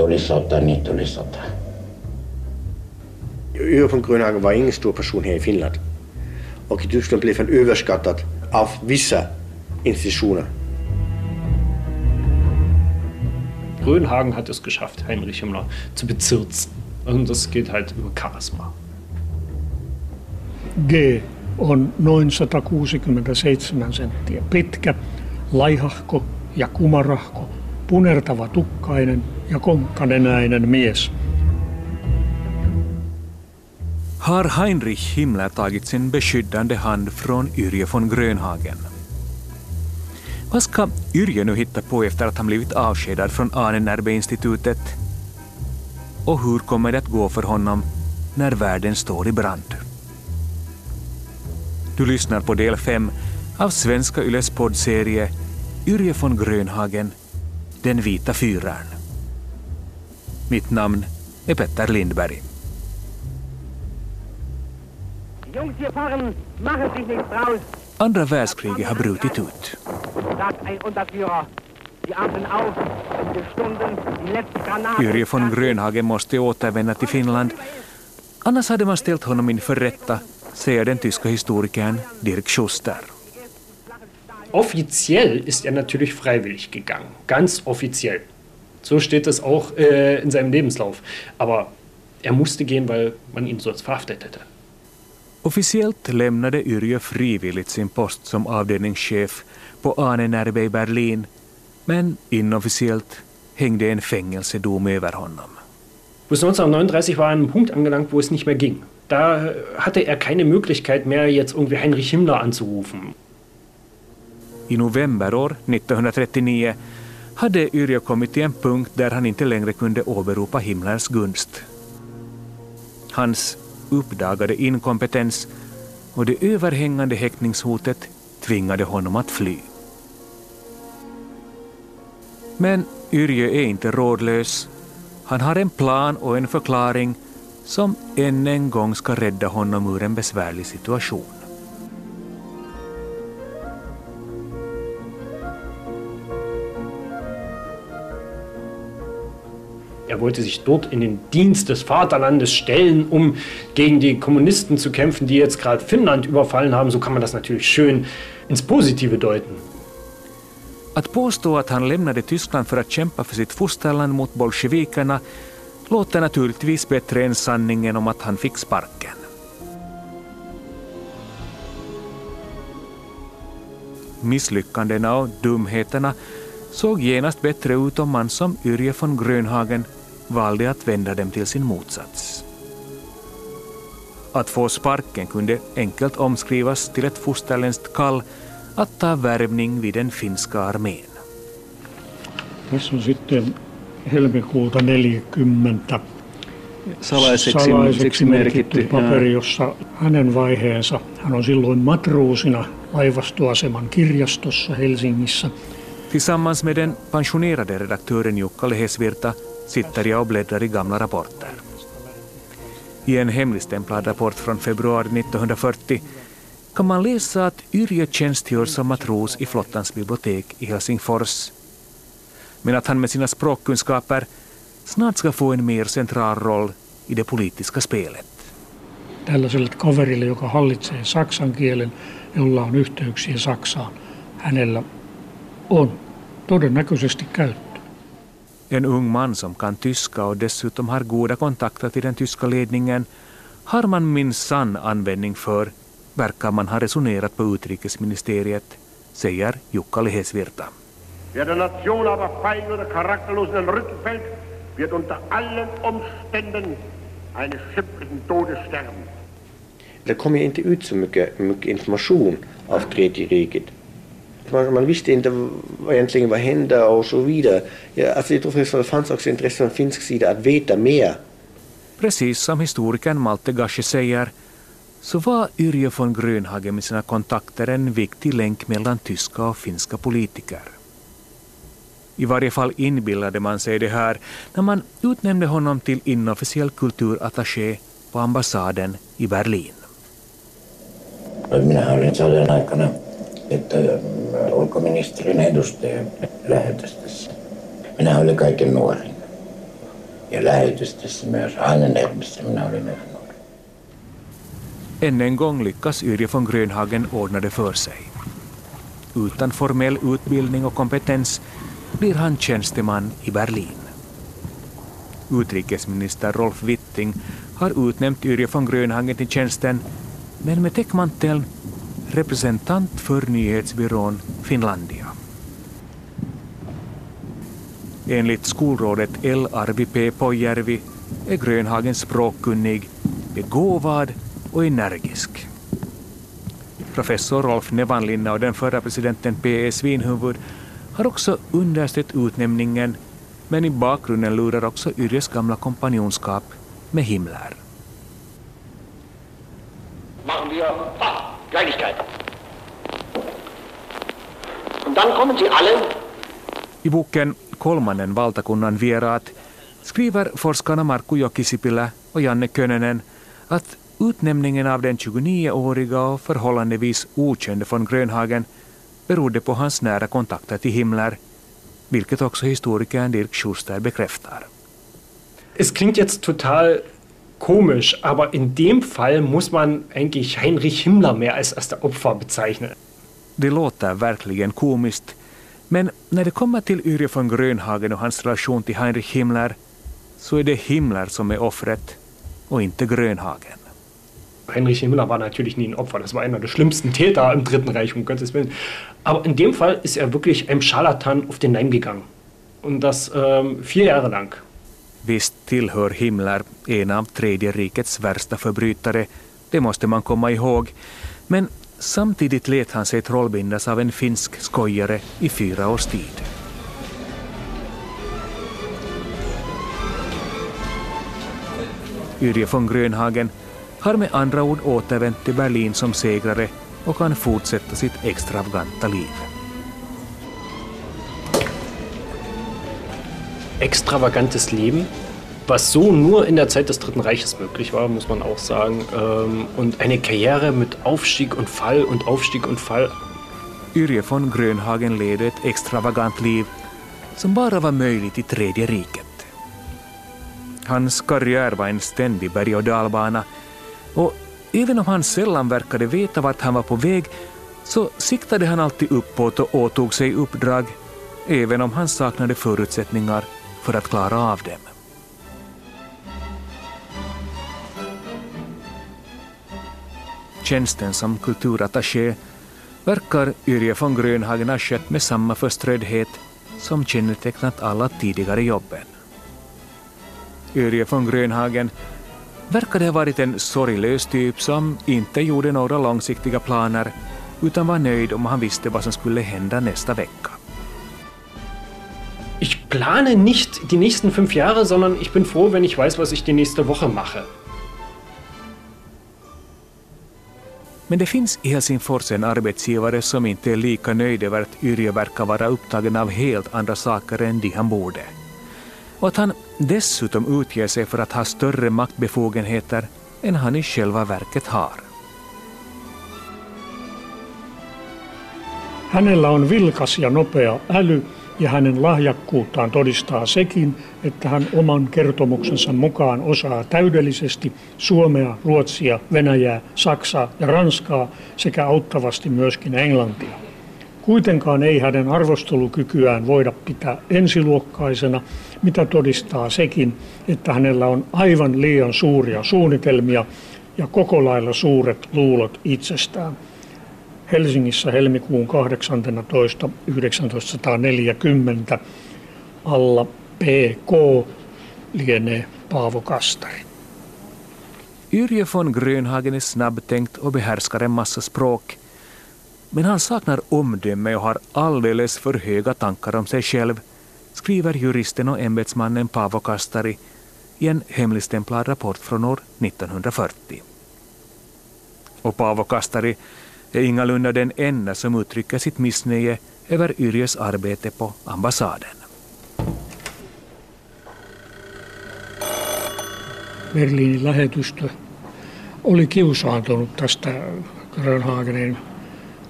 tuli sota, niin tuli sota. Yrjö von Grönhagen var ingen stor person här i Finland. Och i Tyskland blev han överskattad av vissa institutioner. Grönhagen hat es geschafft, Heinrich Himmler zu bezirzen. Und das geht halt über Charisma. G on noin 167 senttiä pitkä, laihahko ja kumarahko, punertava tukkainen ja konkkanenäinen mies. Har Heinrich Himmler tagit sin beskyddande hand från Yrje von Grönhagen? Vad ska Yrje nu hitta på efter att han blivit avskedad från Ahnenerbe-institutet? Och hur kommer det att gå för honom när världen står i brand? Du lyssnar på del 5 av Svenska Yles poddserie Yrje von Grönhagen, den vita fyraren. Mitt namn är Petter Lindberg. Andra världskriget har brutit ut. Yrje von Grönhagen måste återvända till Finland. Annars hade man ställt honom inför rätta, säger den tyska historikern Dirk Schuster. Offiziell ist er natürlich freiwillig gegangen. Ganz offiziell. So steht es auch äh, in seinem Lebenslauf. Aber er musste gehen, weil man ihn sonst verhaftet hätte. Officiellt lämnade Yrjö frivilligt sin post som avdelningschef på Ahnenerbe i Berlin, men inofficiellt hängde en fängelsedom över honom. Bis 1939 war er an einem Punkt angelangt, wo es nicht mehr ging. Da hatte er keine Möglichkeit mehr, jetzt irgendwie Heinrich Himmler anzurufen. I november år 1939 hade Yrjö kommit till en punkt där han inte längre kunde åberopa Himmlers gunst. Hans uppdagade inkompetens och det överhängande häktningshotet tvingade honom att fly. Men Yrjö är inte rådlös. Han har en plan och en förklaring som än en gång ska rädda honom ur en besvärlig situation. Er wollte sich dort in den Dienst des Vaterlandes stellen, um gegen die Kommunisten zu kämpfen, die jetzt gerade Finnland überfallen haben. So kann man das natürlich schön ins Positive deuten. Att påstå att han lämnade Tyskland för att kämpa för sitt fosterland mot bolsjevikerna låter naturligtvis bättre än sanningen om att han fick sparken. Misslyckandena och dumheterna såg genast bättre ut om man som Yrje von Grönhagen valde att vända dem till sin motsats. Att få sparken kunde enkelt omskrivas till ett fosterländskt kall att ta värvning vid den finska armén. Tässä on sitten helmikuuta 40 salaiseksi, salaiseksi merkitty merkitty. paperi, jossa hänen vaiheensa, hän on silloin matruusina laivastoaseman kirjastossa Helsingissä. Tillsammans med den pensionerade redaktören Jukka Lehesvirta sitter jag och bläddrar i gamla rapporter. I en hemligstämplad rapport från februari 1940 kan man läsa att Yrjö tjänstgör som matros i flottans bibliotek i Helsingfors. Men att han med sina språkkunskaper snart ska få en mer central roll i det politiska spelet. Tällaiselle kaverille, joka hallitsee saksan kielen, jolla on yhteyksiä Saksaan, hänellä on todennäköisesti käyttö. En ung man som kan tyska och dessutom har goda kontakter till den tyska ledningen har man minsann användning för, verkar man ha resonerat på utrikesministeriet, säger Jukka Lehesvirta. Wer der Nation aber feig oder charakterlos in den Rücken fällt, wird unter allen Umständen eines schimpflichen Todes sterben. Det kom ju inte ut så mycket, mycket information av Tredje riket. Man, man visste inte vad egentligen vad hände och så vidare. Ja, alltså jag tror det fanns också intresse från finsk sida att veta mer. Precis som historikern Malte Gashi säger så var Yrjö von Grönhagen med sina kontakter en viktig länk mellan tyska och finska politiker. I varje fall inbillade man sig det här när man utnämnde honom till inofficiell kulturattaché på ambassaden i Berlin. Minä olin sodan aikana että ulkoministerin edustaja lähetystössä. Minä olin kaiken nuorin. Ja lähetystössä myös Ahnenermissä minä olin myös nuori. Än en gång lyckas Yrje von Grönhagen ordna det för sig. Utan formell utbildning och kompetens blir han tjänsteman i Berlin. Utrikesminister Rolf Witting har utnämnt Yrje von Grönhagen till tjänsten, men med täckmanteln representant för nyhetsbyrån Finlandia. Enligt skolrådet L. Arvi P. Pojärvi är Grönhagen språkkunnig, begåvad och energisk. Professor Rolf Nevanlinna och den förra presidenten P.E. Svinhuvud har också understött utnämningen men i bakgrunden lurar också Yrjes gamla kompanjonskap med Himmler. Machen wir ah, dann kommen Sie alle I boken Kolmannen valtakunnan vieraat skriver forskarna Markku Jokisipilä och Janne Könönen att utnämningen av den 29-åriga och förhållandevis okände von Grönhagen berodde på hans nära kontakter till Himmler, vilket också historikern Dirk Schuster bekräftar. Es klingt jetzt total komisch, aber in dem Fall muss man eigentlich Heinrich Himmler mehr als erste Opfer bezeichnen. Det låter verkligen komiskt, men när det kommer till Yrje von Grönhagen och hans relation till Heinrich Himmler så är det Himmler som är offret och inte Grönhagen. Heinrich Himmler war natürlich nie ein Opfer. Das war einer der schlimmsten Täter im Dritten Reich, um Gottes Willen. Aber in dem Fall ist er wirklich einem Scharlatan auf den Leim gegangen. Und das ähm, vier Jahre lang. Visst tillhör Himmler en av Tredje rikets värsta förbrytare, det måste man komma ihåg, men samtidigt lät han sig trollbindas av en finsk skojare i fyra års tid. Yrje von Grönhagen har med andra ord återvänt till Berlin som segrare och kan fortsätta sitt extravaganta liv. Extravagantes Leben, was so nur in der Zeit des Dritten Reiches möglich war, muss man auch sagen. Ähm, und eine Karriere mit Aufstieg und Fall und Aufstieg und Fall. Yrje von Grönhagen levde ett extravagant liv som bara var möjligt i Tredje riket. Hans karriär var en ständig berg och dalbana och även om han sällan verkade veta vart han var på väg så siktade han alltid uppåt och åtog sig uppdrag även om han saknade förutsättningar för att klara av dem. Tjänsten som kulturattaché verkar Yrje von Grönhagen ha skött med samma förströddhet som kännetecknat alla tidigare jobben. Yrje von Grönhagen verkade ha varit en sorglös typ som inte gjorde några långsiktiga planer utan var nöjd om han visste vad som skulle hända nästa vecka. Ich plane nicht die nächsten fünf Jahre, sondern ich bin froh, wenn ich weiß, was ich die nächste Woche mache. Men det finns i Helsingfors en arbetsgivare som inte är lika nöjd över att Yrjö verkar vara upptagen av helt andra saker än de han borde. Och att han dessutom utger sig för att ha större maktbefogenheter än han i själva verket har. Hänellä on vilkas ja nopea äly ja hänen lahjakkuuttaan todistaa sekin, että hän oman kertomuksensa mukaan osaa täydellisesti suomea, ruotsia, venäjää, saksaa ja ranskaa sekä auttavasti myöskin englantia. Kuitenkaan ei hänen arvostelukykyään voida pitää ensiluokkaisena, mitä todistaa sekin, että hänellä on aivan liian suuria suunnitelmia ja koko lailla suuret luulot itsestään. Helsingissä helmikuun 18. 1940 alla PK lienee Paavo Kastari. Yrje von Grönhagen är snabbtänkt och behärskar en massa språk. Men han saknar omdöme och har alldeles för höga tankar om sig själv, skriver juristen och ämbetsmannen Paavo Kastari i en hemligstämplad rapport från år 1940. Och Paavo Kastari är ingalunda den enda som uttrycker sitt missnöje över Yrjes arbete på ambassaden. Berliinin lähetystö oli kiusaantunut tästä Grönhagenin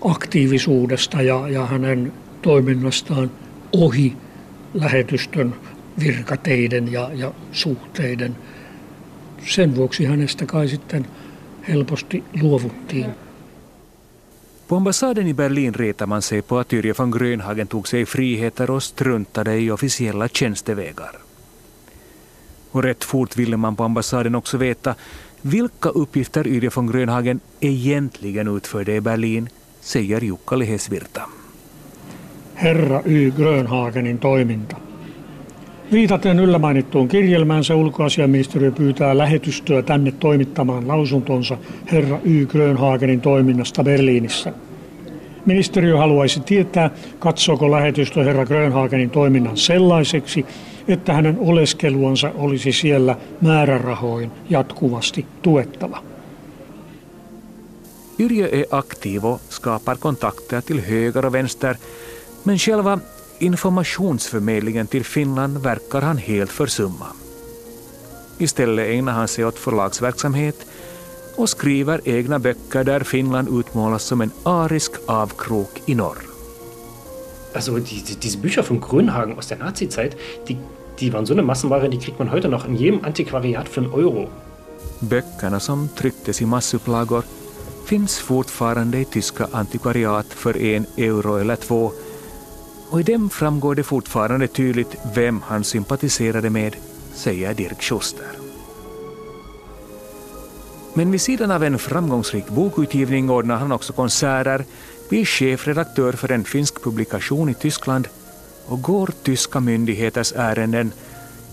aktiivisuudesta ja, ja hänen toiminnastaan ohi lähetystön virkateiden ja, ja suhteiden. Sen vuoksi hänestä kai sitten helposti luovuttiin. På ambassaden i Berlin retar man sig på att Yrje von Grönhagen tog sig friheter och struntade i officiella tjänstevägar. Och rätt fort ville man på ambassaden också veta vilka uppgifter Yrje von Grönhagen egentligen utförde i Berlin, säger Jukka Lehesvirta. Herra Y. Grönhagenin toiminta. Viitaten yllä mainittuun kirjelmäänsä ulkoasiaministeriö pyytää lähetystöä tänne toimittamaan lausuntonsa herra Y. Grönhagenin toiminnasta Berliinissä. Ministeriö haluaisi tietää, katsooko lähetystö herra Grönhagenin toiminnan sellaiseksi, että hänen oleskeluansa olisi siellä määrärahoin jatkuvasti tuettava. Yrjö är aktiv och skapar kontakter till höger och vänster, men själva informationsförmedlingen till Finland verkar han helt försumma. Istället ägnar han sig åt förlagsverksamhet och skriver egna böcker där Finland utmålas som en arisk avkrok i norr. Also die, diese Bücher von Grönhagen aus der Nazi-Zeit, die, die waren so eine Massenware, die kriegt man heute noch in jedem Antiquariat för en euro. Böckerna som trycktes i massupplagor finns fortfarande i tyska antikvariat för en euro eller två och i dem framgår det fortfarande tydligt vem han sympatiserade med, säger Dirk Schuster. Men vid sidan av en framgångsrik bokutgivning ordnar han också konserter, blir chefredaktör för en finsk publikation i Tyskland och går tyska myndigheters ärenden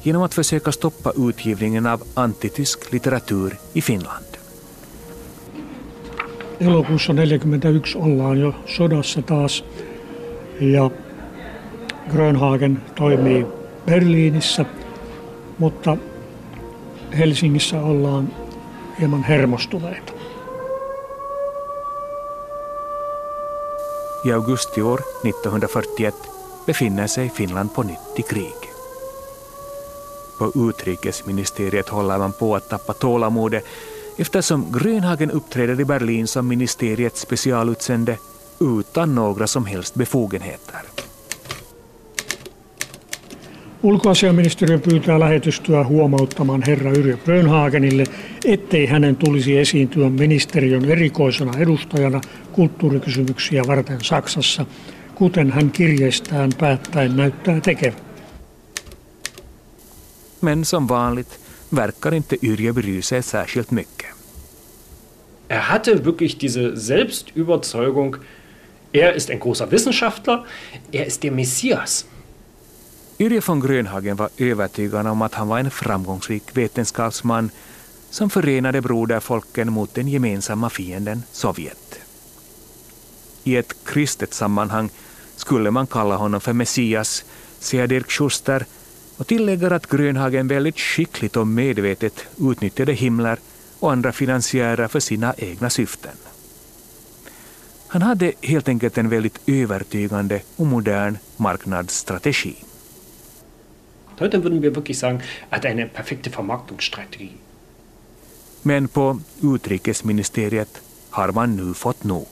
genom att försöka stoppa utgivningen av antitysk litteratur i Finland. Elokuussa 1941 ollaan jo sodassa taas ja Grönhagen toimii Berliinissä, mutta Helsingissä ollaan hieman hermostuneita. I augusti år 1941 befinner sig Finland på nytt i krig. På utrikesministeriet håller man på att tappa tålamodet eftersom Grönhagen uppträder i Berlin som ministeriets specialutsände utan några som helst befogenheter. Ulkoasiaministeriö pyytää lähetystyä huomauttamaan herra Yrjö Grönhagenille, ettei hänen tulisi esiintyä ministeriön erikoisena edustajana kulttuurikysymyksiä varten Saksassa, kuten hän kirjeistään päättäen näyttää tekevän. Men som vanligt verkar inte Yrjö bry sig särskilt mycket. Er hatte wirklich diese Selbstüberzeugung, er ist ein großer Wissenschaftler, er ist der Messias. Yrje von Grönhagen var övertygad om att han var en framgångsrik vetenskapsman som förenade broderfolken mot den gemensamma fienden Sovjet. I ett kristet sammanhang skulle man kalla honom för Messias, säger Dirk Schuster och tillägger att Grönhagen väldigt skickligt och medvetet utnyttjade Himmler och andra finansiärer för sina egna syften. Han hade helt enkelt en väldigt övertygande och modern marknadsstrategi. Heute würden wir wirklich sagen, er hat eine perfekte Vermarktungsstrategie. Men på utrikesministeriet har man nu fått nog.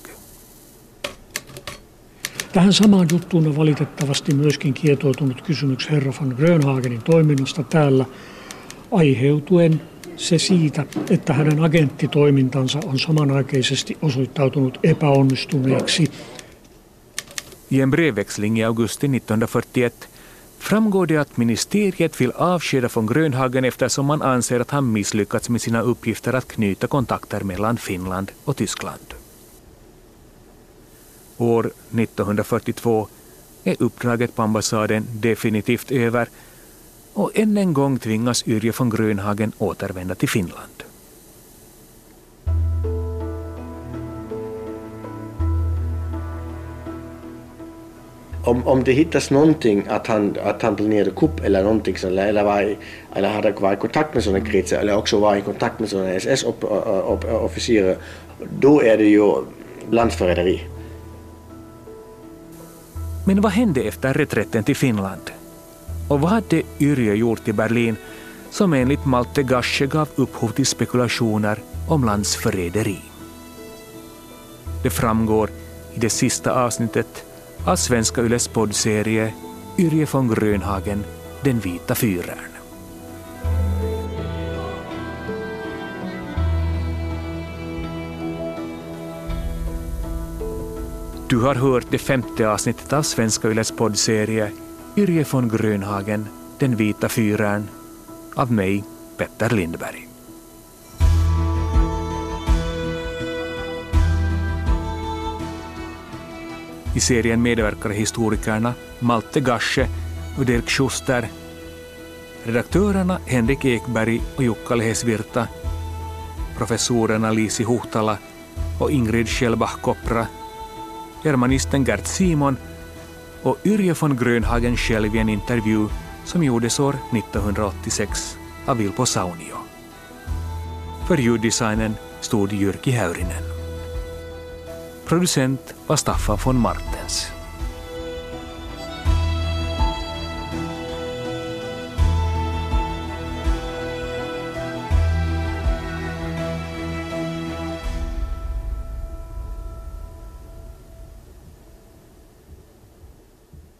Tähän samaan juttuun on valitettavasti myöskin kietoutunut kysymys herra van Grönhagenin toiminnasta täällä, aiheutuen se siitä, että hänen agenttitoimintansa on samanaikaisesti osoittautunut epäonnistuneeksi. I en brevväxling i augusti 1941 framgår det att ministeriet vill avskeda von Grönhagen eftersom man anser att han misslyckats med sina uppgifter att knyta kontakter mellan Finland och Tyskland. År 1942 är uppdraget på ambassaden definitivt över och än en gång tvingas Yrje von Grönhagen återvända till Finland. Om, om det hittas någonting att han, att han planerade kupp eller någonting så, eller, var, eller hade varit i kontakt med sådana kretsar eller också var i kontakt med sådana SS-officerare, då är det ju landsförräderi. Men vad hände efter reträtten till Finland? Och vad hade Yrjö gjort i Berlin som enligt Malte Gasche gav upphov till spekulationer om landsförräderi? Det framgår i det sista avsnittet av Svenska Yles poddserie Yrje von Grönhagen Den vita fyren. Du har hört det femte avsnittet av Svenska Yles poddserie Yrje von Grönhagen, Den vita fyren av mig, Petter Lindberg. I serien medverkar historikerna Malte Gasche och Dirk Schuster, redaktörerna Henrik Ekberg och Jukka Lehesvirta, professorerna Lisi Huhtala och Ingrid Schellbach-Kopra, germanisten Gert Simon och Yrje von Grönhagen själv i en intervju som gjordes år 1986 av Vilpo Saunio. För ljuddesignen stod Jyrki Häyrinen. Producent var Staffan von Mart.